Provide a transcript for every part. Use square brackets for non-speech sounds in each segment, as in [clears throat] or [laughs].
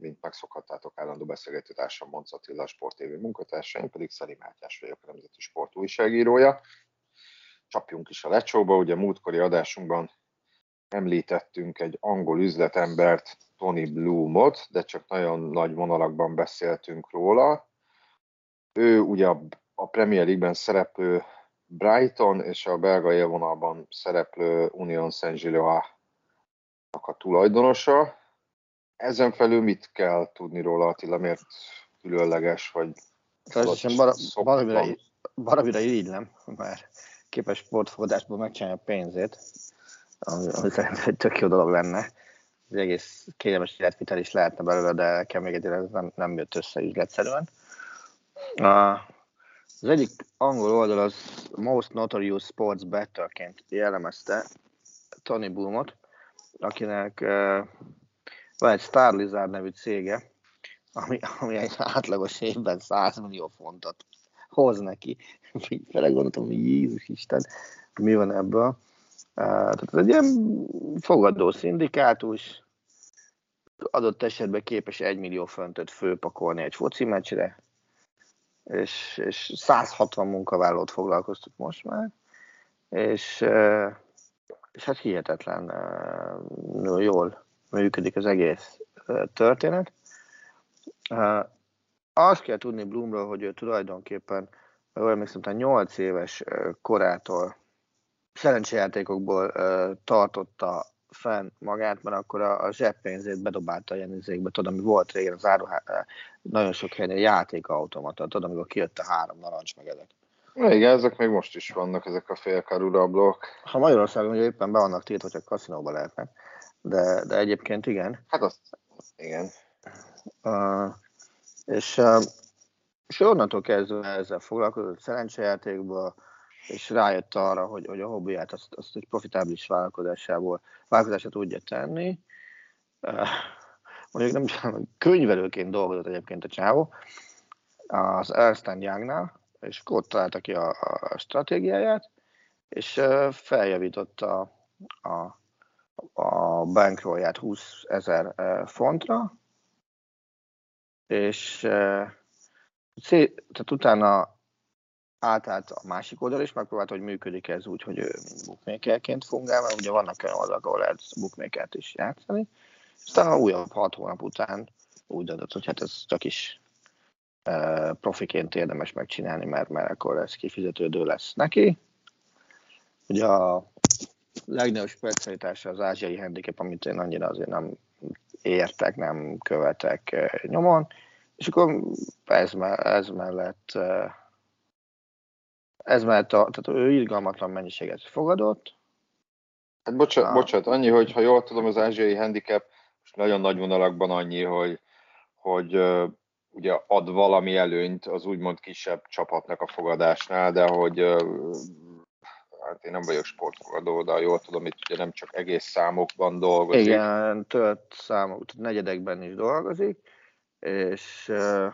mint megszokhattátok, állandó beszélgető társam Monc Attila, Sport TV munkatársa, én pedig Szeri Mátyás vagyok, a Nemzeti Sport újságírója. Csapjunk is a lecsóba, ugye múltkori adásunkban említettünk egy angol üzletembert, Tony Bloomot, de csak nagyon nagy vonalakban beszéltünk róla. Ő ugye a Premier League-ben szereplő Brighton és a belga élvonalban szereplő Union Saint-Gilloise a tulajdonosa, ezen felül mit kell tudni róla, Attila? Miért különleges, vagy Természetesen baromira, baromira nem, mert képes sportfogadásból megcsinálni a pénzét, ami, ami szerintem egy tök jó dolog lenne. Az egész kényelmes életvitel is lehetne belőle, de kell még egy nem, nem jött össze üzletszerűen. Az egyik angol oldal az Most Notorious Sports Betterként jellemezte Tony Bloomot, akinek van egy Star Lizard nevű cége, ami, ami egy átlagos évben 100 millió fontot hoz neki. Így fele gondoltam, hogy Jézus Isten, mi van ebből. Tehát ez egy ilyen fogadó szindikátus, adott esetben képes egy millió föntöt főpakolni egy foci meccsre, és, és 160 munkavállalót foglalkoztat most már, és, és hát hihetetlen jól működik az egész történet. Azt kell tudni Bloomról, hogy ő tulajdonképpen, jól emlékszem, 8 éves korától szerencsejátékokból tartotta fenn magát, mert akkor a, a zseppénzét bedobálta ilyen izékbe, tudod, ami volt régen az áruhá, nagyon sok helyen játékautomata, tudod, amikor kijött a három narancs meg ezek. Igen, ezek még most is vannak, ezek a félkarú rablók. Ha Magyarországon ugye éppen be vannak tiltva, hogy kaszinóba lehetnek de, de egyébként igen. Hát azt, igen. Uh, és, uh, és onnantól kezdve ezzel foglalkozott szerencsejátékból, és rájött arra, hogy, hogy a hobbiát azt, azt egy profitábilis vállalkozásából, vállalkozásra tudja tenni. Uh, mondjuk nem csak könyvelőként dolgozott egyébként a csávó, az Ernst Youngnál, és akkor ott találta ki a, a stratégiáját, és feljavította a, a a bankrolját 20 ezer fontra, és tehát utána átállt a másik oldal is, megpróbálta, hogy működik ez úgy, hogy ő mint bookmakerként fungál, mert ugye vannak olyan oldalak, ahol lehet bookmakert is játszani, aztán a újabb hat hónap után úgy döntött, hogy hát ez csak is profiként érdemes megcsinálni, mert, mert akkor ez kifizetődő lesz neki. Ugye a legnagyobb specialitása az ázsiai handicap, amit én annyira azért nem értek, nem követek nyomon, és akkor ez, ez mellett ez mellett, a, tehát ő irgalmatlan mennyiséget fogadott. Hát bocsánat, ah. bocsánat, annyi, hogy ha jól tudom, az ázsiai handicap most nagyon nagy vonalakban annyi, hogy, hogy ugye ad valami előnyt az úgymond kisebb csapatnak a fogadásnál, de hogy hát én nem vagyok sportfogadó, de jól tudom, itt ugye nem csak egész számokban dolgozik. Igen, tölt számok, tehát negyedekben is dolgozik, és uh,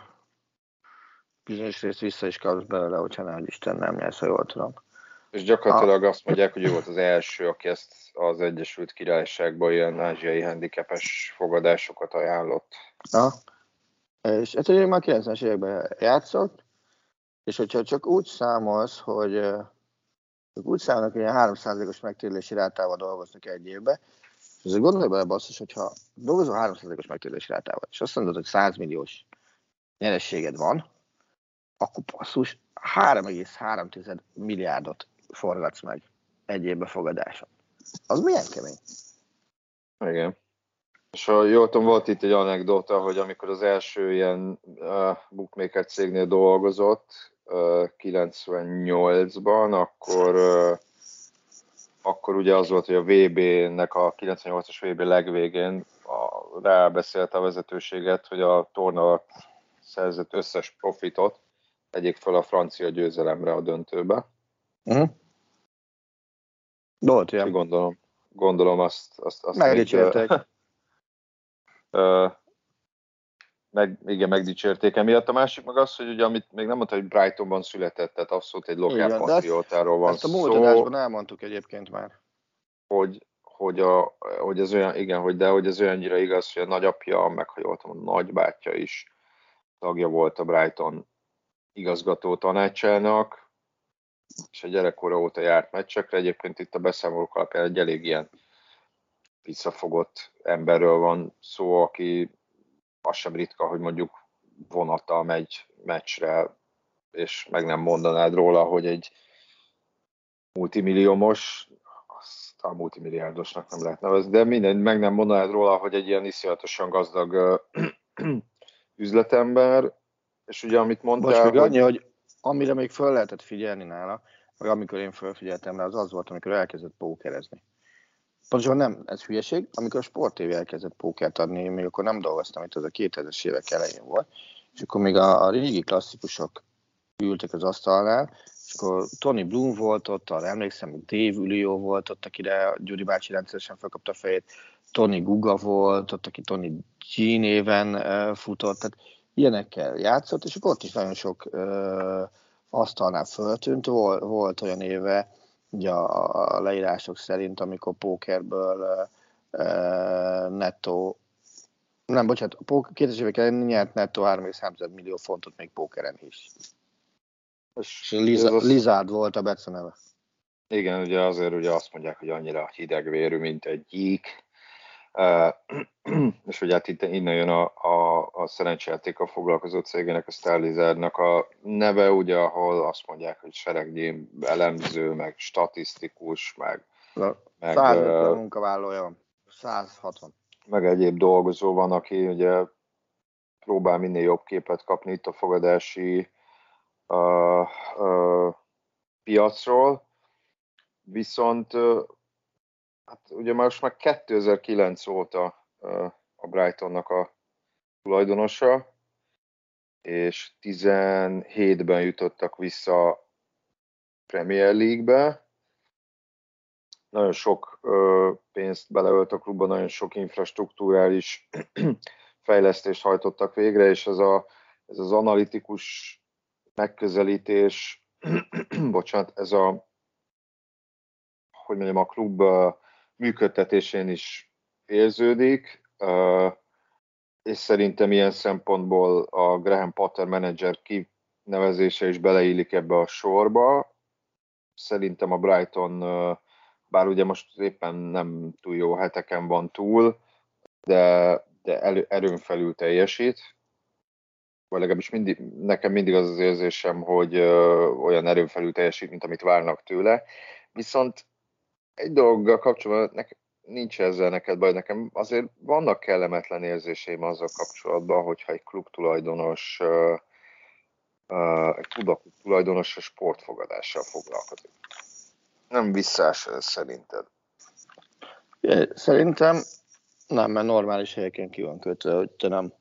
bizonyos részt vissza is kapsz belőle, hogyha nem, hogy Isten nem nyersz, ha jól tudom. És gyakorlatilag azt mondják, hogy ő volt az első, aki ezt az Egyesült Királyságban ilyen ázsiai handicapes fogadásokat ajánlott. Na, és ez ugye már 90-es években játszott, és hogyha csak úgy számolsz, hogy ők úgy számolnak, hogy ilyen 3%-os megtérülési rátával dolgoznak egy évbe, és azért gondolj bele basszus, hogyha dolgozol 3%-os megtérülési rátával, és azt mondod, hogy 100 milliós nyerességed van, akkor passzus 3,3 milliárdot forgatsz meg egy évbe fogadáson. Az milyen kemény? Igen. És ha jól tudom, volt itt egy anekdota, hogy amikor az első ilyen uh, bookmaker cégnél dolgozott, 98-ban, akkor akkor ugye az volt, hogy a VB-nek a 98-as VB legvégén a, rábeszélte a vezetőséget, hogy a torna szerzett összes profitot tegyék fel a francia győzelemre a döntőbe. Uh-huh. Volt ilyen. Gondolom, gondolom azt... azt, azt Megdicsérték. Meg, igen, megdicsérték emiatt. A másik meg az, hogy ugye, amit még nem mondta, hogy Brightonban született, tehát abszolút egy lokál patriótáról van ezt a múlt adásban elmondtuk egyébként már. Hogy, hogy, a, hogy ez olyan, igen, hogy de hogy ez olyannyira igaz, hogy a nagyapja, meg ha jól tudom, a nagybátyja is tagja volt a Brighton igazgató tanácsának, és a gyerekkora óta járt meccsekre. Egyébként itt a beszámolók alapján egy elég ilyen visszafogott emberről van szó, aki az sem ritka, hogy mondjuk vonattal megy meccsre, és meg nem mondanád róla, hogy egy multimilliómos, azt a multimilliárdosnak nem lehet nevezni, de minden, meg nem mondanád róla, hogy egy ilyen iszonyatosan gazdag [clears throat] üzletember, és ugye amit mondtál... Most még annyi, hogy amire még föl lehetett figyelni nála, vagy amikor én fölfigyeltem rá, az az volt, amikor elkezdett pókerezni. Pontosan nem, ez hülyeség. Amikor a Sport TV elkezdett pókert adni, még akkor nem dolgoztam, itt az a 2000-es évek elején volt, és akkor még a, a régi klasszikusok ültek az asztalnál, és akkor Tony Bloom volt ott, arra emlékszem, Dave Ulió volt ott, akire Gyuri bácsi rendszeresen felkapta a fejét, Tony Guga volt ott, aki Tony G néven uh, futott, tehát ilyenekkel játszott, és akkor ott is nagyon sok uh, asztalnál föltűnt, volt, volt olyan éve, ugye a, a leírások szerint, amikor pókerből uh, nettó nem, bocsánat, 2000 évek elején nyert nettó 3,3 millió fontot még pókeren is. És Liza. Lizard volt a Betsa neve. Igen, ugye azért ugye azt mondják, hogy annyira hidegvérű, mint egy gyík. [clears throat] és ugye hát itt innen jön a, a, a szerencsejátékkal foglalkozó cégének, a Starlizernek a neve, ugye, ahol azt mondják, hogy seregnyi elemző, meg statisztikus, meg... meg 150 uh, munkavállalója 160. Meg egyéb dolgozó van, aki ugye próbál minél jobb képet kapni itt a fogadási uh, uh, piacról, viszont hát ugye most már 2009 óta a Brightonnak a tulajdonosa, és 17-ben jutottak vissza Premier League-be. Nagyon sok pénzt beleölt a klubba, nagyon sok infrastruktúrális [clears throat] fejlesztést hajtottak végre, és ez, a, ez az analitikus megközelítés, [clears throat] bocsánat, ez a, hogy mondjam, a klub működtetésén is érződik, és szerintem ilyen szempontból a Graham Potter menedzser kinevezése is beleillik ebbe a sorba. Szerintem a Brighton, bár ugye most éppen nem túl jó heteken van túl, de, de elő, erőn felül teljesít, vagy legalábbis mindig, nekem mindig az az érzésem, hogy ö, olyan erőn felül teljesít, mint amit várnak tőle. Viszont egy dologgal kapcsolatban nekem nincs ezzel neked baj, nekem azért vannak kellemetlen érzéseim azzal kapcsolatban, hogyha egy klub tulajdonos, egy klub tulajdonos a sportfogadással foglalkozik. Nem visszás szerinted? Szerintem nem, mert normális helyeken ki van kötve, hogy te nem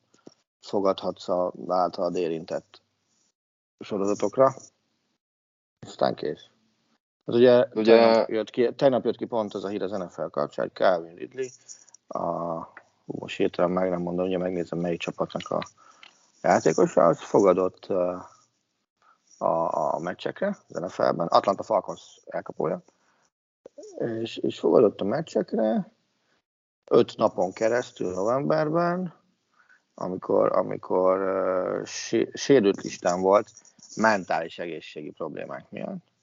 fogadhatsz a általad érintett sorozatokra. Aztán kész. Az ugye, ugye... Tegnap, jött ki, tegnap jött ki pont az a hír az NFL kapcsán, Calvin Ridley, a, hú, most hirtelen meg nem mondom, ugye megnézem melyik csapatnak a játékosa, az fogadott uh, a, a meccsekre az NFL-ben, Atlanta Falcons elkapója, és, és fogadott a meccsekre öt napon keresztül novemberben, amikor, amikor uh, sérült listán volt mentális egészségi problémák miatt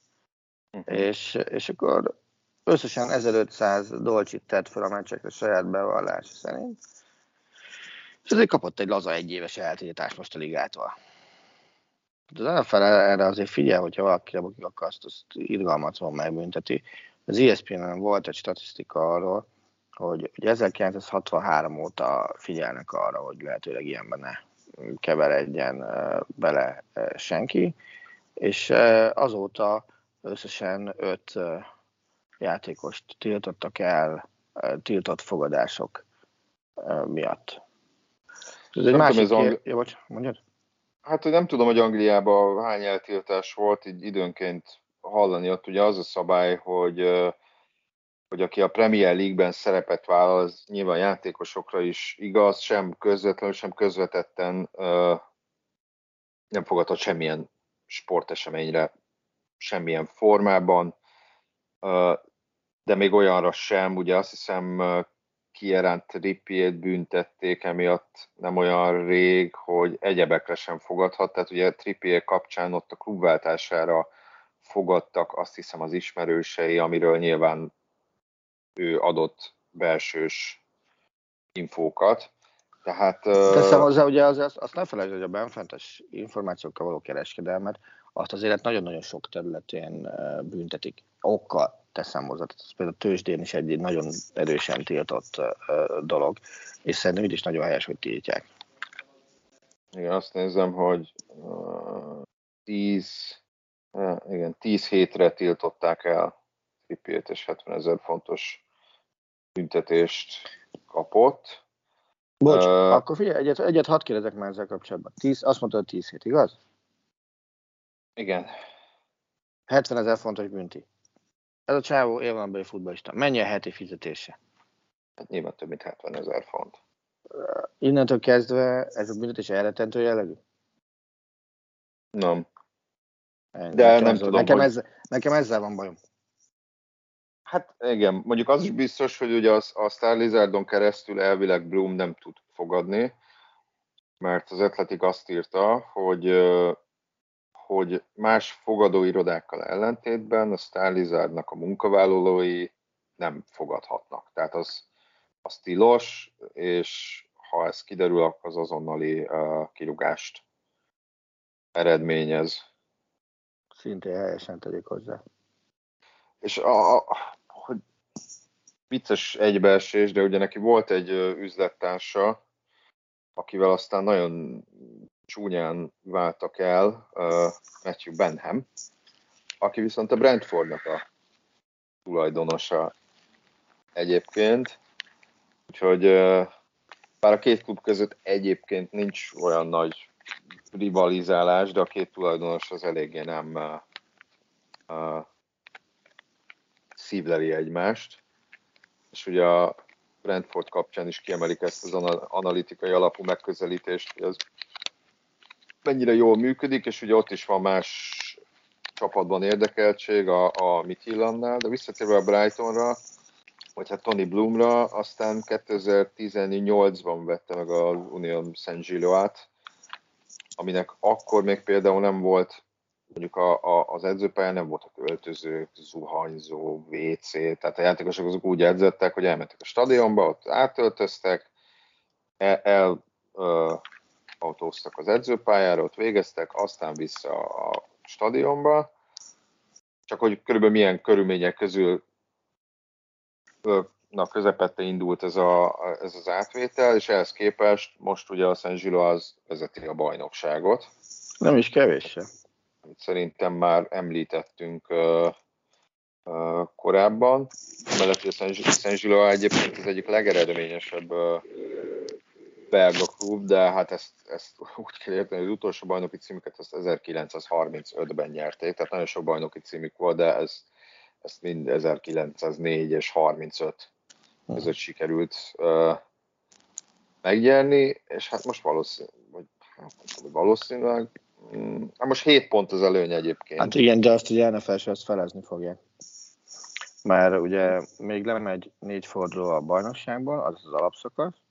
Uh-huh. És, és akkor összesen 1500 dolcsit tett fel a meccsekre saját bevallása szerint. És ezért kapott egy laza egyéves eltiltást most a ligától. De az NFL erre azért figyel, hogyha valaki akaszt, azt irgalmat van megbünteti. Az ESPN-en volt egy statisztika arról, hogy, hogy 1963 óta figyelnek arra, hogy lehetőleg ilyenben ne keveredjen bele senki, és azóta összesen öt játékost tiltottak el tiltott fogadások miatt. Ez egy másik... Ez Angli... ja, bocs, mondjad? Hát, hogy nem tudom, hogy Angliában hány eltiltás volt, így időnként hallani, ott ugye az a szabály, hogy hogy aki a Premier League-ben szerepet vállal, az nyilván játékosokra is igaz, sem közvetlenül, sem közvetetten nem fogadhat semmilyen sporteseményre, semmilyen formában, de még olyanra sem, ugye azt hiszem Kieran Trippier büntették emiatt nem olyan rég, hogy egyebekre sem fogadhat, tehát ugye Trippier kapcsán ott a klubváltására fogadtak azt hiszem az ismerősei, amiről nyilván ő adott belsős infókat. Tehát, Teszem hozzá, ugye az, azt, azt ne felejtsd, hogy a benfentes információkkal való kereskedelmet, azt az élet nagyon-nagyon sok területén büntetik. Okkal teszem hozzá. Tehát ez például a tőzsdén is egy nagyon erősen tiltott dolog, és szerintem így is nagyon helyes, hogy tiltják. Igen, azt nézem, hogy uh, 10, uh, igen, 10 hétre tiltották el Trippiert, és 70 ezer fontos büntetést kapott. Bocs, uh, akkor figyelj, egyet, egyet hadd kérdezek már ezzel kapcsolatban. 10, azt mondtad, 10 hét, igaz? Igen. 70 ezer fontos bünti. Ez a csávó élvonalbeli futballista. Mennyi a heti fizetése? Hát nyilván több mint 70 ezer font. Innentől kezdve ez a büntetés elretentő jellegű? Nem. Ennyi. De nekem nem tudom, nekem, hogy... ezzel, nekem ezzel van bajom. Hát igen, mondjuk az is biztos, hogy ugye az, a Star Lizardon keresztül elvileg Bloom nem tud fogadni, mert az Atletic azt írta, hogy hogy más fogadóirodákkal ellentétben a Star Lizardnak a munkavállalói nem fogadhatnak. Tehát az, az tilos, és ha ez kiderül, akkor az azonnali uh, kirugást eredményez. Szintén helyesen tegyük hozzá. És a, a, hogy vicces egybeesés, de ugye neki volt egy üzlettársa, akivel aztán nagyon csúnyán váltak el uh, Matthew Benham, aki viszont a Brentfordnak a tulajdonosa egyébként. Úgyhogy uh, bár a két klub között egyébként nincs olyan nagy rivalizálás, de a két tulajdonos az eléggé nem uh, uh, szívleli egymást. És ugye a Brentford kapcsán is kiemelik ezt az analitikai alapú megközelítést, hogy az mennyire jól működik, és ugye ott is van más csapatban érdekeltség a, a Midtjyllandnál, de visszatérve a Brightonra, vagy hát Tony Bloomra, aztán 2018-ban vette meg az Union Saint Gilloát, aminek akkor még például nem volt mondjuk a, a, az edzőpályán nem voltak öltözők, zuhanyzó, WC, tehát a játékosok azok úgy edzettek, hogy elmentek a stadionba, ott átöltöztek, el, el ö, autóztak az edzőpályára, ott végeztek, aztán vissza a stadionba, csak hogy körülbelül milyen körülmények közül na, közepette indult ez, a, ez az átvétel, és ehhez képest most ugye a Szent Zsilo az vezeti a bajnokságot. Nem is kevés Amit szerintem már említettünk uh, uh, korábban. Mellett, hogy a Szent Zsilo egyébként az egyik legeredményesebb uh, belga klub, de hát ezt, ezt úgy kell érteni, hogy az utolsó bajnoki címüket azt 1935-ben nyerték, tehát nagyon sok bajnoki címük volt, de ez, ezt mind 1904 és 35 között sikerült uh, megnyerni, és hát most valószínűleg, vagy, hát valószínűleg, mm, hát most 7 pont az előny egyébként. Hát igen, de azt ugye NFL ezt felezni fogják. Mert ugye még lemegy négy forduló a bajnokságból, az az alapszakasz,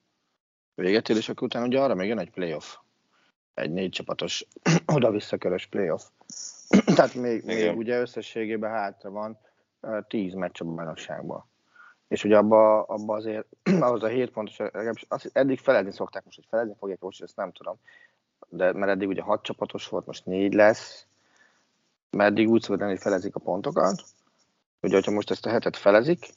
véget ér, és akkor utána ugye arra még jön egy playoff. Egy négy csapatos [clears throat] oda-visszakörös playoff. [clears throat] Tehát még, még ugye összességében hátra van tíz meccs a bajnokságban. És ugye abba, abba azért, [clears throat] ahhoz a hét pontos, azt eddig felezni szokták, most hogy felezni fogják, most ezt nem tudom. de mert eddig ugye hat csapatos volt, most négy lesz, mert eddig úgy szokott lenni, hogy felezik a pontokat, ugye, hogyha most ezt a hetet felezik,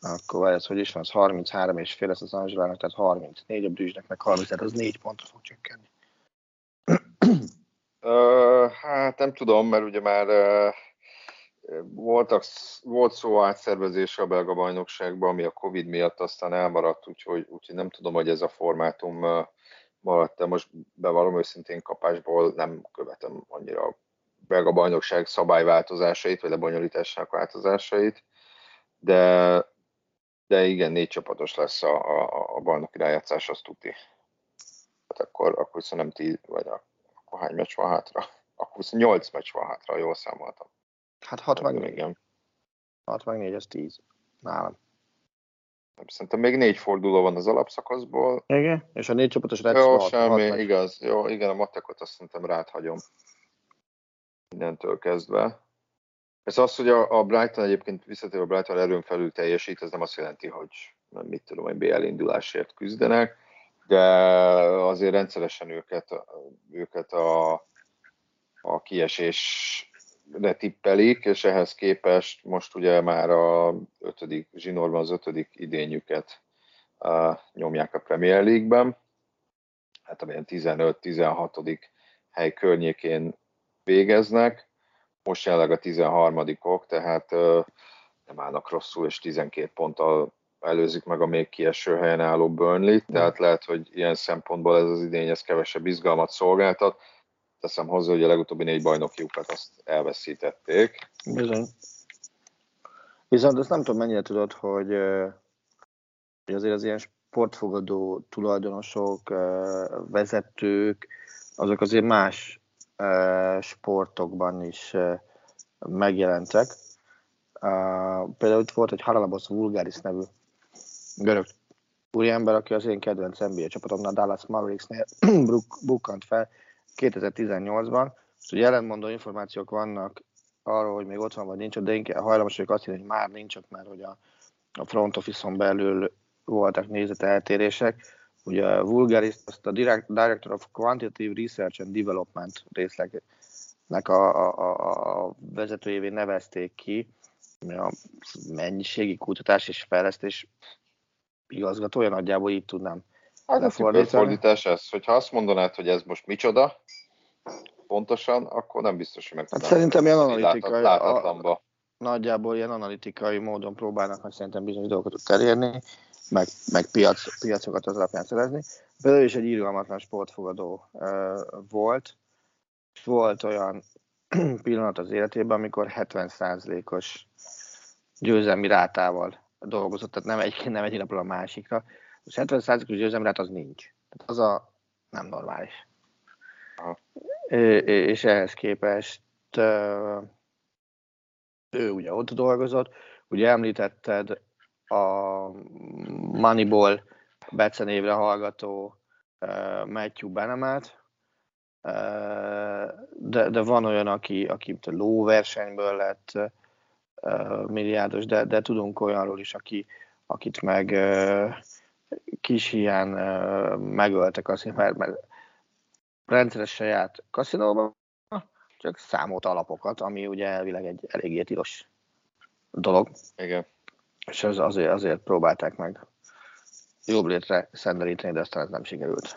akkor ez hogy is van, az 33 és fél lesz az Angelának, tehát 34, a Brüzsnek meg 30, tehát az 4 pontra fog csökkenni. [clears throat] Uh, hát nem tudom, mert ugye már uh, voltak, volt szó átszervezése a belga bajnokságban, ami a Covid miatt aztán elmaradt, úgyhogy, úgyhogy nem tudom, hogy ez a formátum uh, maradt, de most bevallom őszintén kapásból nem követem annyira a belga bajnokság szabályváltozásait, vagy lebonyolításának változásait, de, de igen, négy csapatos lesz a, a, a bajnoki rájátszás, azt tuti. Hát akkor, akkor szerintem tíz, vagy akkor hány meccs van hátra? Akkor 28 meccs van hátra, jól számoltam. Hát 6 meg 4. Igen. 6 meg 4, ez 10. Nálam. Szerintem még négy forduló van az alapszakaszból. Igen, és a négy csapatos Reds Jó, hat, semmi, hat igaz. Jó, igen, a matekot azt szerintem rád hagyom. Mindentől kezdve. Ez az, hogy a, a Brighton egyébként visszatérve a Brighton erőn felül teljesít, ez nem azt jelenti, hogy nem mit tudom, hogy BL indulásért küzdenek, de azért rendszeresen őket, őket a, a kiesés tippelik, és ehhez képest most ugye már a ötödik, zsinórban az ötödik idényüket uh, nyomják a Premier League-ben. Hát amilyen 15-16. hely környékén végeznek. Most jelenleg a 13 ok tehát nem állnak rosszul, és 12 ponttal előzik meg a még kieső helyen álló Burnley, tehát lehet, hogy ilyen szempontból ez az idény ez kevesebb izgalmat szolgáltat teszem hozzá, hogy a legutóbbi négy bajnokiukat azt elveszítették. Bizony. Viszont azt nem tudom, mennyire tudod, hogy, hogy azért az ilyen sportfogadó tulajdonosok, vezetők, azok azért más sportokban is megjelentek. Például itt volt egy Haralabos Vulgaris nevű görög úriember, aki az én kedvenc NBA csapatomnál, Dallas Mavericksnél [clears throat] bukkant fel, 2018-ban, és hogy ellentmondó információk vannak arról, hogy még ott van vagy nincs de inkább hajlamos vagyok azt hinni, hogy már nincs ott, mert hogy a, a front office-on belül voltak nézeteltérések. Ugye a Vulgaris, azt a Director of Quantitative Research and Development részlegnek a, a, a, vezetőjévé nevezték ki, a mennyiségi kutatás és fejlesztés igazgatója, nagyjából így tudnám Hát a fordítás ez, hogyha azt mondanád, hogy ez most micsoda, pontosan, akkor nem biztos, hogy meg hát szerintem ilyen analitikai, a, nagyjából ilyen analitikai módon próbálnak meg szerintem bizonyos dolgokat elérni, meg, meg piac, piacokat az alapján szerezni. Például is egy irgalmatlan sportfogadó uh, volt, volt olyan [clears throat] pillanat az életében, amikor 70%-os győzelmi rátával dolgozott, tehát nem egy, nem egy napról a másikra, és 70%-os győzelemrát az nincs. Tehát az a nem normális. Aha. És ehhez képest ő ugye ott dolgozott, ugye említetted a Moneyball becenévre hallgató Matthew Benemet, de, de van olyan, aki, aki a lóversenyből lett milliárdos, de, de tudunk olyanról is, aki, akit meg kis hiány megöltek azért, mert, mert rendszeresen járt kaszinóban, csak számolt alapokat, ami ugye elvileg egy eléggé tilos dolog. Igen. És az, azért, azért próbálták meg jobb létre szenderíteni, de aztán ez nem sikerült.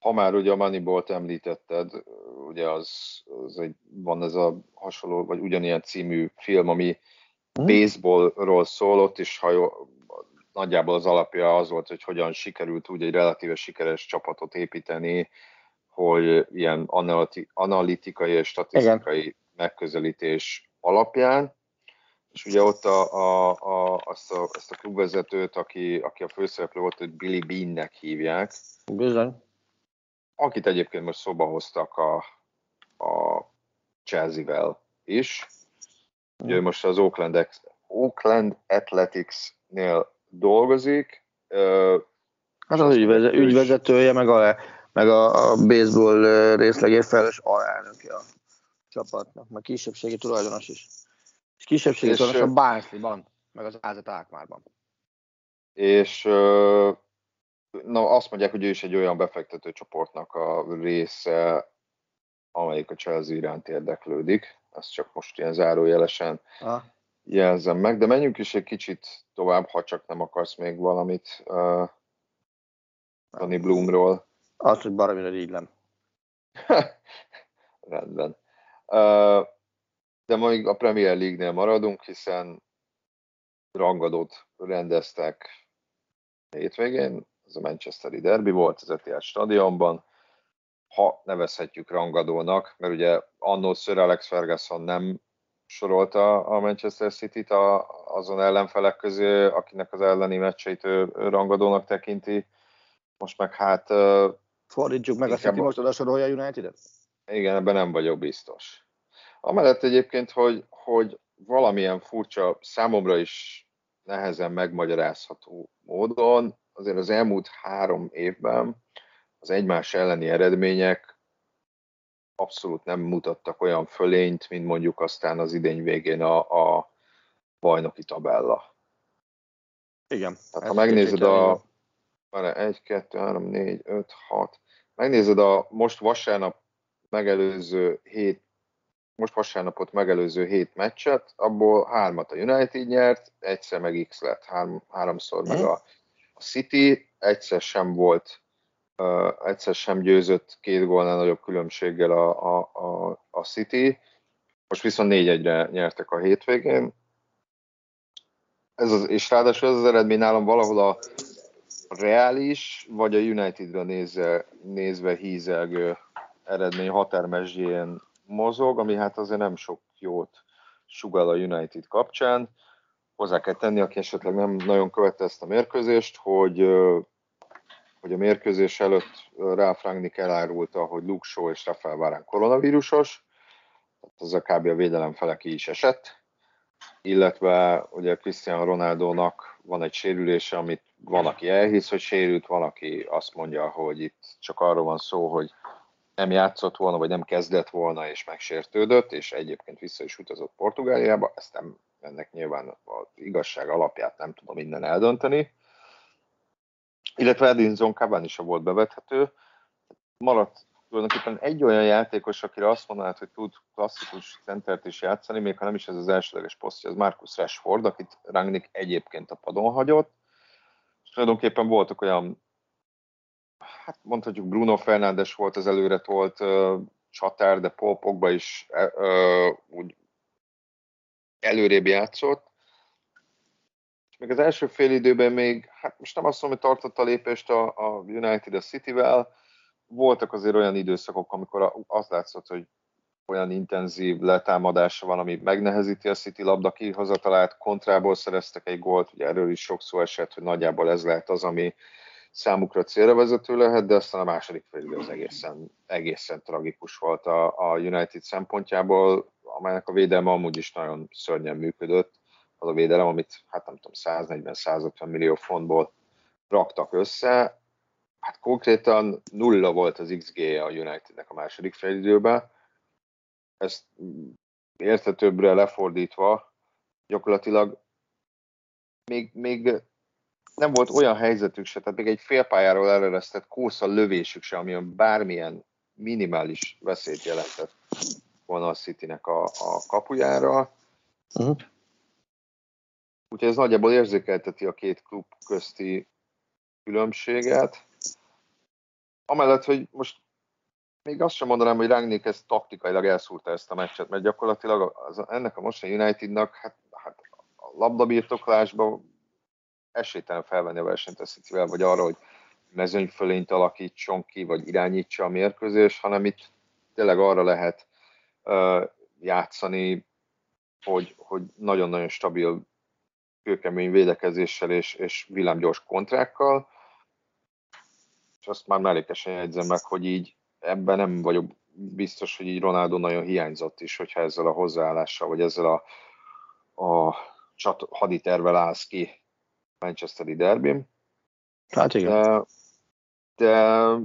Ha már ugye a Moneyball-t említetted, ugye az, az egy, van ez a hasonló, vagy ugyanilyen című film, ami hmm. baseballról szól, ott is, ha jó, nagyjából az alapja az volt, hogy hogyan sikerült úgy egy relatíve sikeres csapatot építeni, hogy ilyen analitikai és statisztikai Igen. megközelítés alapján, és ugye ott a, a, a, azt, a, azt a klubvezetőt, aki, aki a főszereplő volt, hogy Billy Beannek hívják. Bizony. Akit egyébként most szóba hoztak a, a Chelsea-vel is. Ugye most az Oakland, Oakland Athletics-nél dolgozik. Hát az ügyvezető, ügyvezetője, meg a, meg a, a baseball részlegért felelős alelnöke a csapatnak, meg kisebbségi tulajdonos is. És kisebbségi tulajdonos a Barnsley-ban, meg az Ázat Ákmárban. És na azt mondják, hogy ő is egy olyan befektető csoportnak a része, amelyik a Chelsea iránt érdeklődik. Ezt csak most ilyen zárójelesen ah. jelzem meg, de menjünk is egy kicsit tovább, ha csak nem akarsz még valamit uh, Tony Bloomról. Azt, hogy baromira így nem. [laughs] Rendben. Uh, de még a Premier League-nél maradunk, hiszen rangadót rendeztek hétvégén, ez a Manchesteri derby volt az Etihad stadionban, ha nevezhetjük rangadónak, mert ugye annó Sir Alex Ferguson nem sorolta a Manchester City-t a, azon ellenfelek közé, akinek az elleni meccseit ő, ő rangadónak tekinti. Most meg hát... Fordítsuk meg a City most oda sorolja United-et? Igen, ebben nem vagyok biztos. Amellett egyébként, hogy, hogy valamilyen furcsa, számomra is nehezen megmagyarázható módon, azért az elmúlt három évben az egymás elleni eredmények abszolút nem mutattak olyan fölényt, mint mondjuk aztán az idény végén a, a bajnoki tabella. Igen. Tehát ha megnézed a... Várj, 1, 2, 3, 4, 5, 6. Megnézed a most vasárnap megelőző hét most vasárnapot megelőző hét meccset, abból hármat a United nyert, egyszer meg X lett, három, háromszor meg hm? a, a City, egyszer sem volt uh, egyszer sem győzött két gólnál nagyobb különbséggel a, a, a, a City. Most viszont 4-1-re nyertek a hétvégén. Ez az, és ráadásul ez az eredmény nálam valahol a reális, vagy a Unitedra nézve, nézve hízelgő eredmény határmezsjén mozog, ami hát azért nem sok jót sugal a United kapcsán. Hozzá kell tenni, aki esetleg nem nagyon követte ezt a mérkőzést, hogy hogy a mérkőzés előtt Ralph Rangnick elárulta, hogy Luke Shaw és Rafael Varane koronavírusos, tehát az a kb. a védelem fele ki is esett, illetve ugye Cristiano Ronaldo-nak van egy sérülése, amit van, aki elhisz, hogy sérült, van, aki azt mondja, hogy itt csak arról van szó, hogy nem játszott volna, vagy nem kezdett volna, és megsértődött, és egyébként vissza is utazott Portugáliába, ezt nem, ennek nyilván az igazság alapját nem tudom minden eldönteni, illetve Edinson Cavani is volt bevethető. Maradt tulajdonképpen egy olyan játékos, akire azt mondanád, hogy tud klasszikus centert is játszani, még ha nem is ez az elsőleges posztja, az Marcus Rashford, akit Rangnick egyébként a padon hagyott. És tulajdonképpen voltak olyan, hát mondhatjuk Bruno Fernández volt az előre tolt csatár, de Paul Pogba is uh, úgy előrébb játszott. Még az első fél időben még, hát most nem azt mondom, hogy tartott a lépést a, a United a City-vel, voltak azért olyan időszakok, amikor azt látszott, hogy olyan intenzív letámadása van, ami megnehezíti a City labda kihozatalát, kontrából szereztek egy gólt, ugye erről is sok szó esett, hogy nagyjából ez lehet az, ami számukra célra vezető lehet, de aztán a második fél az egészen, egészen tragikus volt a, a United szempontjából, amelynek a védelme amúgy is nagyon szörnyen működött az a védelem, amit hát nem tudom, 140-150 millió fontból raktak össze. Hát konkrétan nulla volt az xg a Unitednek a második felidőben. Ezt értetőbbre lefordítva gyakorlatilag még, még nem volt olyan helyzetük se, tehát még egy félpályáról eleresztett kósza lövésük se, ami bármilyen minimális veszélyt jelentett volna a Citynek a, a kapujára. Uh-huh. Úgyhogy ez nagyjából érzékelteti a két klub közti különbséget. Amellett, hogy most még azt sem mondanám, hogy Rangnick ezt taktikailag elszúrta ezt a meccset, mert gyakorlatilag az, ennek a mostani Unitednak hát, hát a labdabirtoklásban esélytelen felvenni a versenyt a city vagy arra, hogy mezőnyfölényt alakítson ki, vagy irányítsa a mérkőzés, hanem itt tényleg arra lehet uh, játszani, hogy, hogy nagyon-nagyon stabil kőkemény védekezéssel és, és villámgyors kontrákkal, és azt már mellékesen jegyzem meg, hogy így ebben nem vagyok biztos, hogy így Ronaldo nagyon hiányzott is, hogyha ezzel a hozzáállással, vagy ezzel a, a csat, haditervel állsz ki Manchesteri derbim. Hát igen. De, de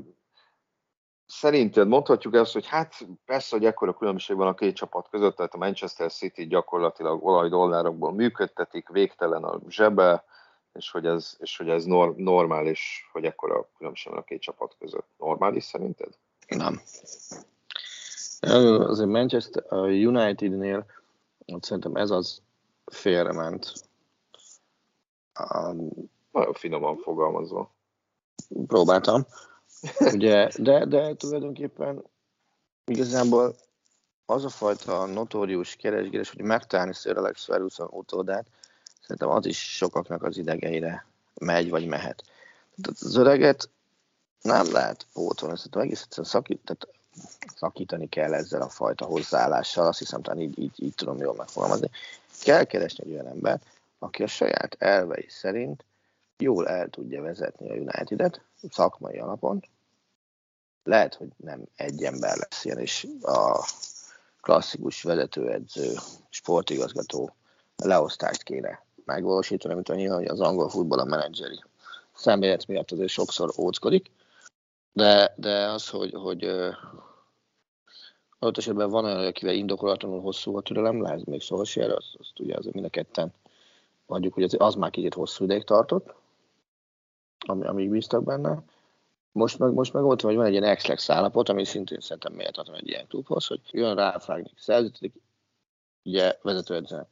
szerinted mondhatjuk ezt, hogy hát persze, hogy ekkora különbség van a két csapat között, tehát a Manchester City gyakorlatilag olajdollárokból működtetik, végtelen a zsebe, és hogy ez, és hogy ez nor, normális, hogy ekkora különbség van a két csapat között. Normális szerinted? Nem. Azért Manchester Unitednél ott szerintem ez az félrement. Nagyon finoman fogalmazva. Próbáltam. Ugye, de, de tulajdonképpen igazából az a fajta notórius keresgélés, hogy megtalálni Sir Alex Ferguson utódát, szerintem az is sokaknak az idegeire megy, vagy mehet. Tehát az öreget nem lehet pótolni, szerintem egész egyszerűen szakít, tehát szakítani kell ezzel a fajta hozzáállással, azt hiszem, talán így, így, így tudom jól megfogalmazni. Kell keresni egy olyan embert, aki a saját elvei szerint jól el tudja vezetni a United-et szakmai alapon. Lehet, hogy nem egy ember lesz ilyen, és a klasszikus vezetőedző, sportigazgató leosztást kéne megvalósítani, mint annyi, az angol futball a menedzseri szemlélet miatt azért sokszor óckodik. De, de az, hogy, hogy adott esetben van olyan, akivel indokolatlanul hosszú a türelem, lehet még Solskjaer, azt, azt ugye azért mind a ketten mondjuk, hogy az, az már kicsit hosszú ideig tartott, ami, amíg bíztak benne. Most meg, most meg van, hogy van egy ilyen ex állapot, ami szintén szerintem méltatlan egy ilyen klubhoz, hogy jön ráfrágni, szerződik, ugye vezetőedzőnek.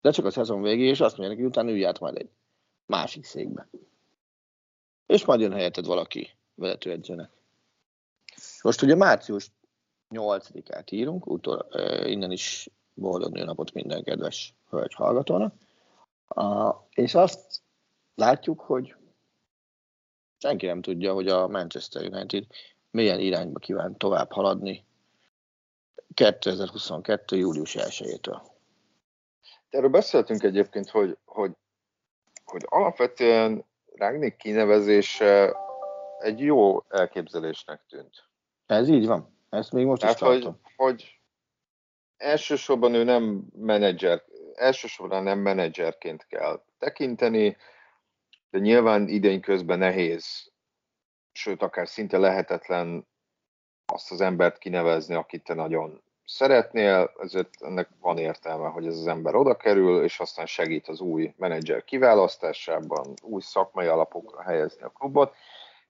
De csak a szezon végé, és azt mondja neki, utána ülj át majd egy másik székbe. És majd jön helyetted valaki vezetőedzőnek. Most ugye március 8-át írunk, utol, innen is boldog napot minden kedves hölgy hallgatónak. És azt látjuk, hogy senki nem tudja, hogy a Manchester United milyen irányba kíván tovább haladni 2022. július 1-től. Erről beszéltünk egyébként, hogy, hogy, hogy alapvetően Ragnik kinevezése egy jó elképzelésnek tűnt. Ez így van. Ezt még most Tehát, is tartom. Hogy, hogy elsősorban ő nem menedzser, elsősorban nem menedzserként kell tekinteni, de nyilván idény közben nehéz, sőt akár szinte lehetetlen azt az embert kinevezni, akit te nagyon szeretnél, ezért ennek van értelme, hogy ez az ember oda kerül, és aztán segít az új menedzser kiválasztásában, új szakmai alapokra helyezni a klubot,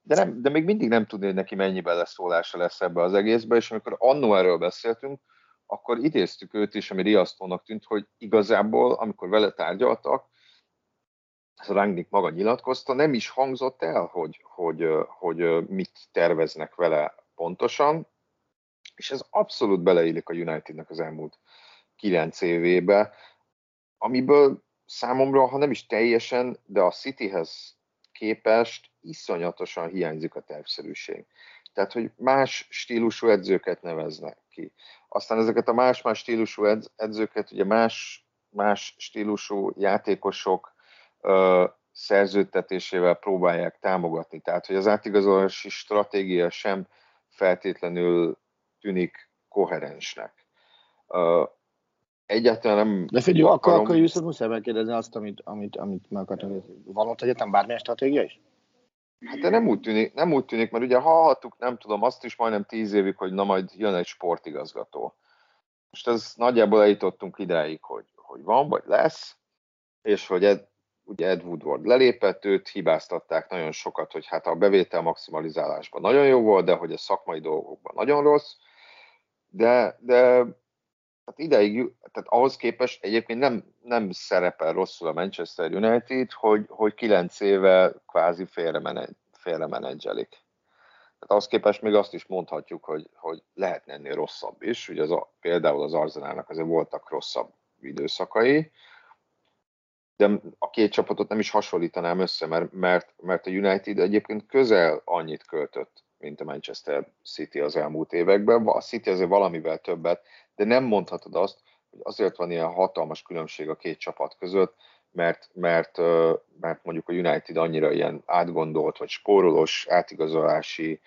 de, nem, de még mindig nem tudni, hogy neki mennyi beleszólása lesz ebbe az egészbe, és amikor annó erről beszéltünk, akkor idéztük őt is, ami riasztónak tűnt, hogy igazából, amikor vele tárgyaltak, ez Rangnick maga nyilatkozta, nem is hangzott el, hogy, hogy, hogy mit terveznek vele pontosan, és ez abszolút beleillik a Unitednek az elmúlt kilenc évébe, amiből számomra, ha nem is teljesen, de a Cityhez képest iszonyatosan hiányzik a tervszerűség. Tehát, hogy más stílusú edzőket neveznek ki. Aztán ezeket a más-más stílusú edzőket, ugye más, más stílusú játékosok ö, szerződtetésével próbálják támogatni. Tehát, hogy az átigazolási stratégia sem feltétlenül tűnik koherensnek. Uh, egyáltalán nem De figyelj, akarom... akkor, akkor viszont muszáj megkérdezni azt, amit, amit, amit meg akartam. Van ott egyetem bármilyen stratégia is? Hát de nem úgy, tűnik, nem úgy tűnik, mert ugye hallhattuk, nem tudom, azt is majdnem tíz évig, hogy na majd jön egy sportigazgató. Most ez nagyjából eljutottunk ideig, hogy, hogy van, vagy lesz, és hogy Ed, ugye Ed Woodward lelépett, őt hibáztatták nagyon sokat, hogy hát a bevétel maximalizálásban nagyon jó volt, de hogy a szakmai dolgokban nagyon rossz, de, de hát ideig, tehát ahhoz képest egyébként nem, nem szerepel rosszul a Manchester United, hogy, hogy kilenc éve kvázi félre, félre. Tehát ahhoz képest még azt is mondhatjuk, hogy, hogy lehetne ennél rosszabb is. Ugye az, például az Arzenálnak azért voltak rosszabb időszakai, de a két csapatot nem is hasonlítanám össze, mert, mert, mert a United egyébként közel annyit költött mint a Manchester City az elmúlt években. A City azért valamivel többet, de nem mondhatod azt, hogy azért van ilyen hatalmas különbség a két csapat között, mert, mert, mert mondjuk a United annyira ilyen átgondolt, vagy spórolós átigazolási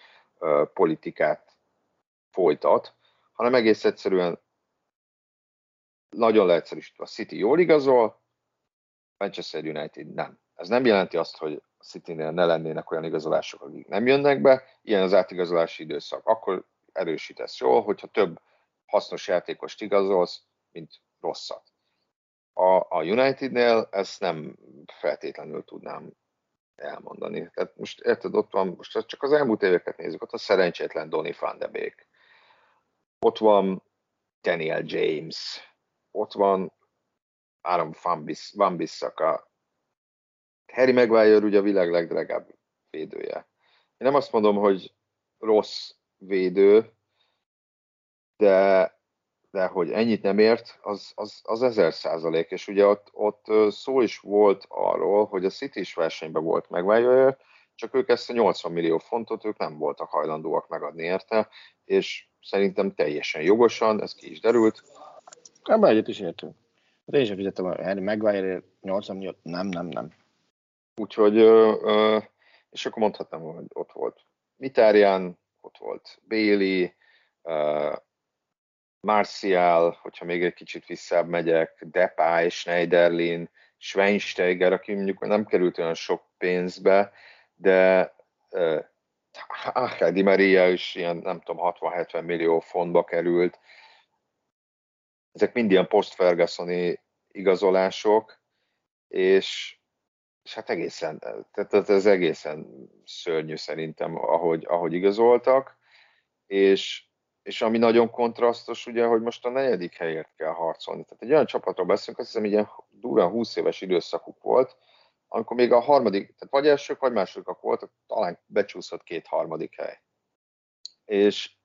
politikát folytat, hanem egész egyszerűen nagyon leegyszerűsítve a City jól igazol, Manchester United nem. Ez nem jelenti azt, hogy City-nél ne lennének olyan igazolások, akik nem jönnek be, ilyen az átigazolási időszak. Akkor erősítesz jól, hogyha több hasznos játékost igazolsz, mint rosszat. A, a Unitednél ezt nem feltétlenül tudnám elmondani. Tehát most érted, ott van, most csak az elmúlt éveket nézzük, ott a szerencsétlen Donny van de Beek. Ott van Daniel James, ott van Aaron Van Bissaka, Harry Maguire ugye a világ legdrágább védője. Én nem azt mondom, hogy rossz védő, de, de hogy ennyit nem ért, az, az, az ezer százalék, és ugye ott, ott szó is volt arról, hogy a City is versenyben volt Maguire, csak ők ezt a 80 millió fontot ők nem voltak hajlandóak megadni érte, és szerintem teljesen jogosan, ez ki is derült. Ebben egyet is értünk. Hát én sem fizettem a Harry Maguire 80 millió, nem, nem, nem. Úgyhogy, és akkor mondhatnám, hogy ott volt Mitárián, ott volt Bailey, Marcial, hogyha még egy kicsit visszább megyek, Depay, Schneiderlin, Schweinsteiger, aki mondjuk nem került olyan sok pénzbe, de uh, Di Maria is ilyen, nem tudom, 60-70 millió fontba került. Ezek mind ilyen post igazolások, és, és hát egészen, tehát ez egészen szörnyű szerintem, ahogy, ahogy igazoltak, és, és ami nagyon kontrasztos, ugye, hogy most a negyedik helyért kell harcolni. Tehát egy olyan csapatról beszélünk, azt hiszem, ilyen durván 20 éves időszakuk volt, amikor még a harmadik, tehát vagy elsők, vagy másodikak voltak, talán becsúszott két harmadik hely. És,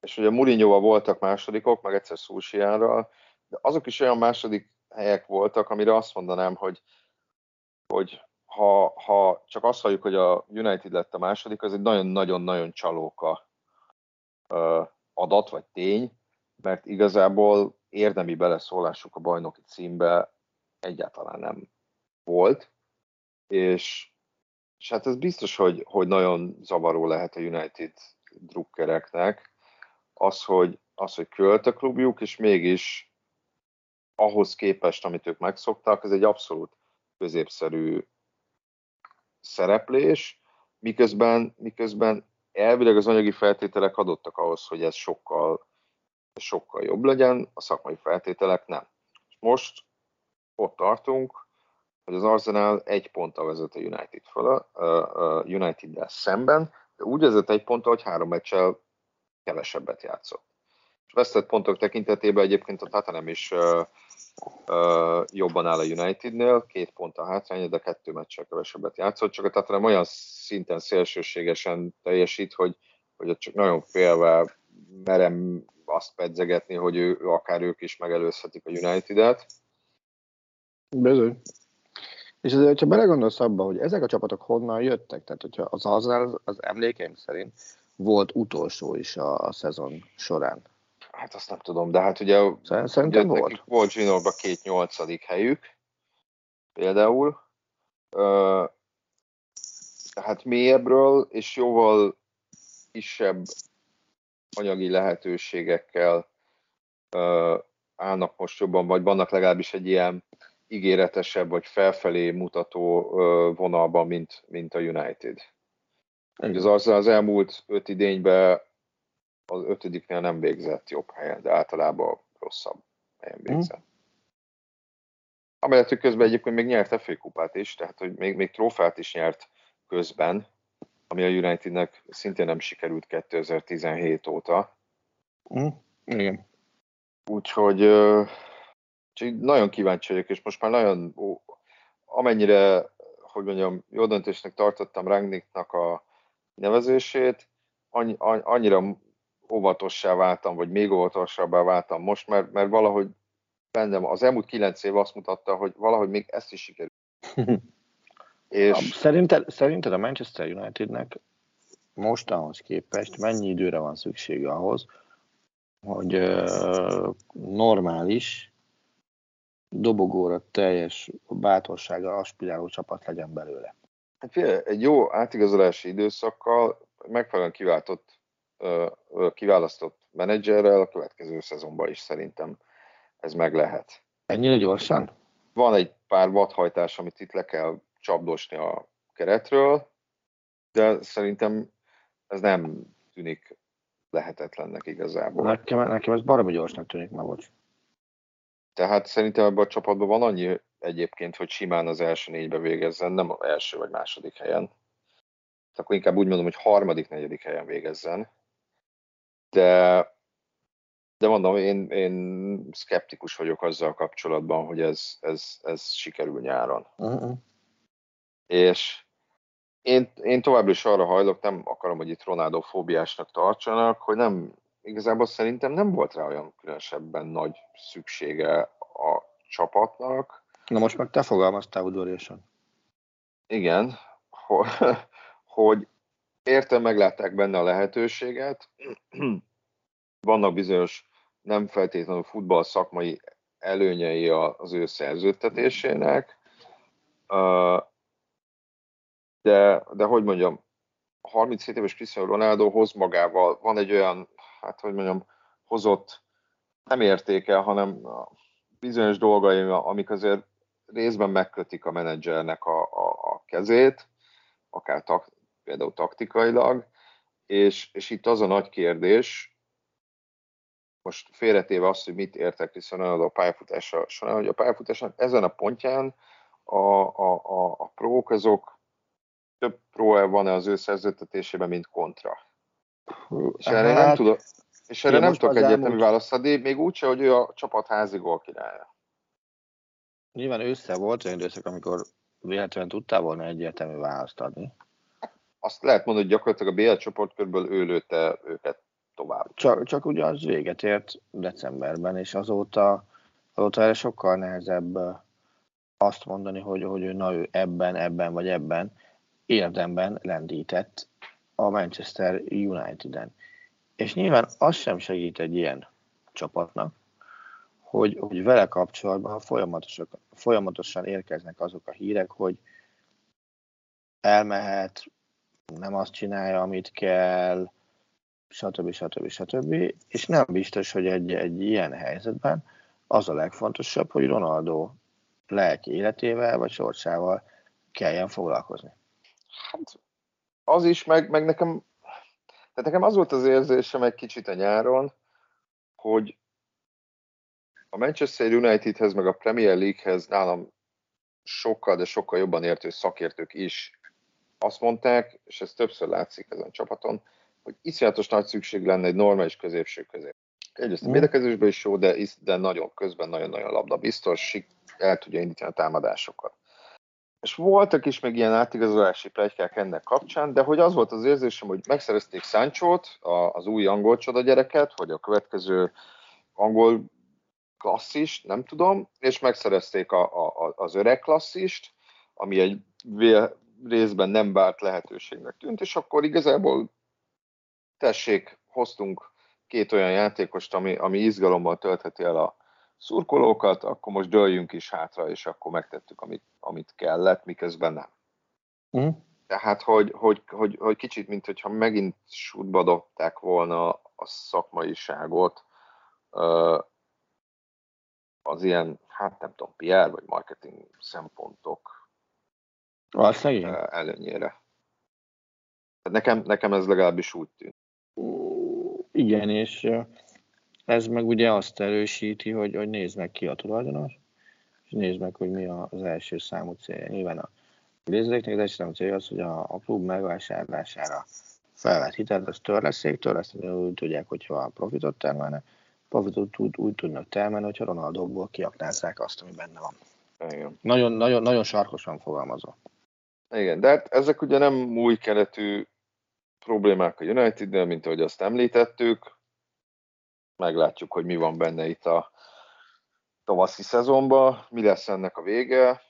és ugye Mourinho voltak másodikok, meg egyszer Szúsiánral, de azok is olyan második helyek voltak, amire azt mondanám, hogy, hogy ha, ha csak azt halljuk, hogy a United lett a második, az egy nagyon-nagyon-nagyon csalóka adat vagy tény, mert igazából érdemi beleszólásuk a bajnoki címbe egyáltalán nem volt, és, és hát ez biztos, hogy, hogy nagyon zavaró lehet a United drukkereknek, az, hogy, az, hogy költ a klubjuk, és mégis ahhoz képest, amit ők megszoktak, ez egy abszolút középszerű szereplés, miközben, miközben elvileg az anyagi feltételek adottak ahhoz, hogy ez sokkal, sokkal jobb legyen, a szakmai feltételek nem. És most ott tartunk, hogy az Arsenal egy ponttal vezet a United föl, United-del szemben, de úgy vezet egy ponttal, hogy három meccsel kevesebbet játszott. És vesztett pontok tekintetében egyébként a Tottenham is jobban áll a Unitednél, két pont a hátránya, de kettő meccsel kevesebbet játszott, csak a Tottenham olyan szinten szélsőségesen teljesít, hogy, hogy csak nagyon félve merem azt pedzegetni, hogy ő, akár ők is megelőzhetik a United-et. Bizony. És azért, hogyha belegondolsz abba, hogy ezek a csapatok honnan jöttek, tehát hogyha az Arsenal az emlékeim szerint volt utolsó is a, a szezon során. Hát azt nem tudom, de hát ugye Szerintem ugye, volt. Volt Zsinórban két nyolcadik helyük, például. Ö, tehát mélyebbről és jóval kisebb anyagi lehetőségekkel ö, állnak most jobban, vagy vannak legalábbis egy ilyen ígéretesebb vagy felfelé mutató vonalban, mint, mint a United. Az, az, az elmúlt öt idényben az ötödiknél nem végzett jobb helyen, de általában rosszabb helyen mhm. végzett. Mm. Amellett, hogy közben egyébként még nyert FA kupát is, tehát hogy még, még trófát is nyert közben, ami a Unitednek szintén nem sikerült 2017 óta. Mm. Igen. Úgyhogy Úgyhogy nagyon kíváncsi vagyok, és most már nagyon, ó, amennyire, hogy mondjam, jó döntésnek tartottam Rangnicknak a nevezését, annyi, annyira óvatossá váltam, vagy még óvatosabbá váltam most, mert, mert valahogy bennem az elmúlt kilenc év azt mutatta, hogy valahogy még ezt is sikerült. [laughs] és... Szerinted, szerinted a Manchester Unitednek mostanhoz képest mennyi időre van szüksége ahhoz, hogy uh, normális dobogóra teljes bátorsága aspiráló csapat legyen belőle. Hát figyelj, egy jó átigazolási időszakkal megfelelően kiváltott, kiválasztott menedzserrel a következő szezonban is szerintem ez meg lehet. Ennyire gyorsan? Van egy pár vadhajtás, amit itt le kell csapdosni a keretről, de szerintem ez nem tűnik lehetetlennek igazából. Nekem, nekem ez baromi gyorsnak tűnik, ma bocs. Tehát szerintem ebben a csapatban van annyi egyébként, hogy simán az első négybe végezzen, nem az első vagy második helyen. Akkor inkább úgy mondom, hogy harmadik, negyedik helyen végezzen. De, de mondom, én, én szkeptikus vagyok azzal kapcsolatban, hogy ez, ez, ez sikerül nyáron. Uh-huh. És én, én továbbra is arra hajlok, nem akarom, hogy itt Ronaldo fóbiásnak tartsanak, hogy nem, igazából szerintem nem volt rá olyan különösebben nagy szüksége a csapatnak. Na most meg te fogalmaztál udvariasan. Igen, [laughs] hogy, hogy értem, meglátták benne a lehetőséget. [clears throat] Vannak bizonyos nem feltétlenül futball szakmai előnyei az ő szerződtetésének, de, de hogy mondjam, 37 éves Cristiano Ronaldo hoz magával, van egy olyan, hát hogy mondjam, hozott nem értékel, hanem bizonyos dolgai, amik azért részben megkötik a menedzsernek a, a, a kezét, akár tak, például taktikailag, és, és itt az a nagy kérdés, most félretéve azt, hogy mit értek Cristiano a pályafutása során, hogy a pályafutásnak ezen a pontján a, a, a, a prók azok több pro van-e az ő szerződtetésében, mint kontra. És erre hát, nem tudok, és erre nem tudok egyértelmű választ adni, még úgyse, hogy ő a csapat házi gól királya. Nyilván össze volt olyan időszak, amikor véletlenül tudtál volna egyértelmű választ adni. Azt lehet mondani, hogy gyakorlatilag a BL csoportkörből ő lőtte őket tovább. Csak, csak ugye az véget ért decemberben, és azóta, azóta erre sokkal nehezebb azt mondani, hogy, hogy ő, na, ő ebben, ebben vagy ebben érdemben lendített a Manchester United-en. És nyilván az sem segít egy ilyen csapatnak, hogy, hogy vele kapcsolatban folyamatosan, folyamatosan érkeznek azok a hírek, hogy elmehet, nem azt csinálja, amit kell, stb. stb. stb. És nem biztos, hogy egy, egy ilyen helyzetben az a legfontosabb, hogy Ronaldo lelki életével vagy sorsával kelljen foglalkozni. Hát az is, meg, meg nekem, tehát nekem az volt az érzésem egy kicsit a nyáron, hogy a Manchester Unitedhez, meg a Premier Leaguehez nálam sokkal, de sokkal jobban értő szakértők is azt mondták, és ez többször látszik ezen a csapaton, hogy iszonyatos nagy szükség lenne egy normális középső közé. Egyrészt a mm. védekezésben is jó, de, de nagyon közben nagyon-nagyon labda biztos, el tudja indítani a támadásokat és voltak is még ilyen átigazolási plegykák ennek kapcsán, de hogy az volt az érzésem, hogy megszerezték Sancho-t, az új angol csoda gyereket, vagy a következő angol klasszist, nem tudom, és megszerezték a, a, az öreg klasszist, ami egy részben nem bárt lehetőségnek tűnt, és akkor igazából tessék, hoztunk két olyan játékost, ami, ami izgalommal töltheti el a, szurkolókat, akkor most dőljünk is hátra, és akkor megtettük, amit, amit kellett, miközben nem. Mm. Tehát, hogy, hogy, hogy, hogy kicsit, mint hogyha megint sútba dobták volna a szakmaiságot az ilyen, hát nem tudom, PR vagy marketing szempontok előnyére. Nekem, nekem ez legalábbis úgy tűnt. Igen, és ez meg ugye azt erősíti, hogy, hogy nézd meg ki a tulajdonos, és nézd meg, hogy mi az első számú célja. Nyilván a nézőknek az első számú célja az, hogy a, a klub megvásárlására felvett hitelt, az törleszék, törleszteni úgy tudják, hogyha a profitot termelnek, profitot úgy, úgy tudnak termelni, hogyha Ronaldóból kiaknázzák azt, ami benne van. Igen. Nagyon, nagyon, nagyon sarkosan fogalmazva. Igen, de hát ezek ugye nem új keletű problémák a United-nél, mint ahogy azt említettük meglátjuk, hogy mi van benne itt a tavaszi szezonban, mi lesz ennek a vége.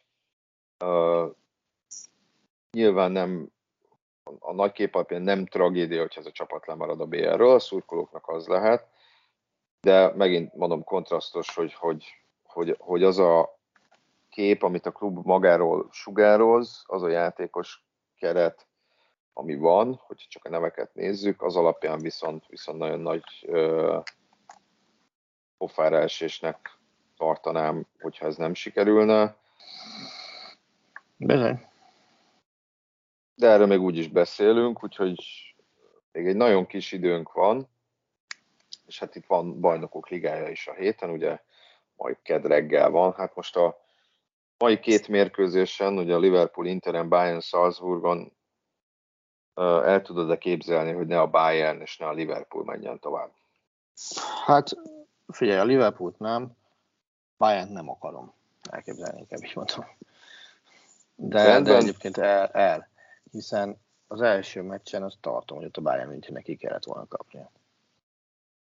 Uh, nyilván nem a nagy kép alapján nem tragédia, hogyha ez a csapat lemarad a BL-ről, a szurkolóknak az lehet, de megint mondom kontrasztos, hogy, hogy, hogy, hogy az a kép, amit a klub magáról sugároz, az a játékos keret, ami van, hogyha csak a neveket nézzük, az alapján viszont, viszont nagyon nagy uh, pofára esésnek tartanám, hogyha ez nem sikerülne. Bizony. De erről még úgy is beszélünk, úgyhogy még egy nagyon kis időnk van, és hát itt van bajnokok ligája is a héten, ugye majd ked reggel van, hát most a mai két mérkőzésen, ugye a Liverpool, Interen, Bayern, Salzburgon el tudod-e képzelni, hogy ne a Bayern és ne a Liverpool menjen tovább? Hát figyelj, a Liverpoolt nem, Bayern nem akarom elképzelni, inkább is mondom. De, de egyébként el, el, hiszen az első meccsen azt tartom, hogy ott a Bayern Münchennek ki kellett volna kapnia.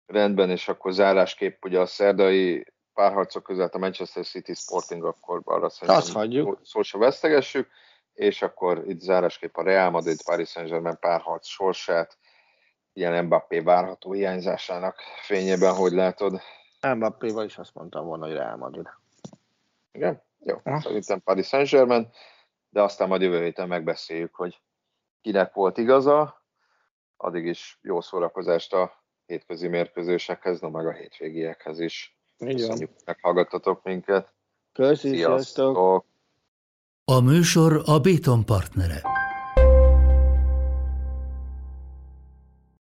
Rendben, és akkor zárásképp ugye a szerdai párharcok között a Manchester City Sporting, akkor arra szerintem szó se vesztegessük, és akkor itt zárásképp a Real Madrid Paris Saint-Germain párharc sorsát, ilyen Mbappé várható hiányzásának fényében, hogy látod? Mbappéval is azt mondtam volna, hogy Real Madrid. Igen? Jó, ha. szerintem Paris Saint-Germain, de aztán majd jövő héten megbeszéljük, hogy kinek volt igaza. Addig is jó szórakozást a hétközi mérkőzésekhez, no meg a hétvégiekhez is. Köszönjük, hogy meghallgattatok minket. Köszönjük, sziasztok! A műsor a Béton partnere.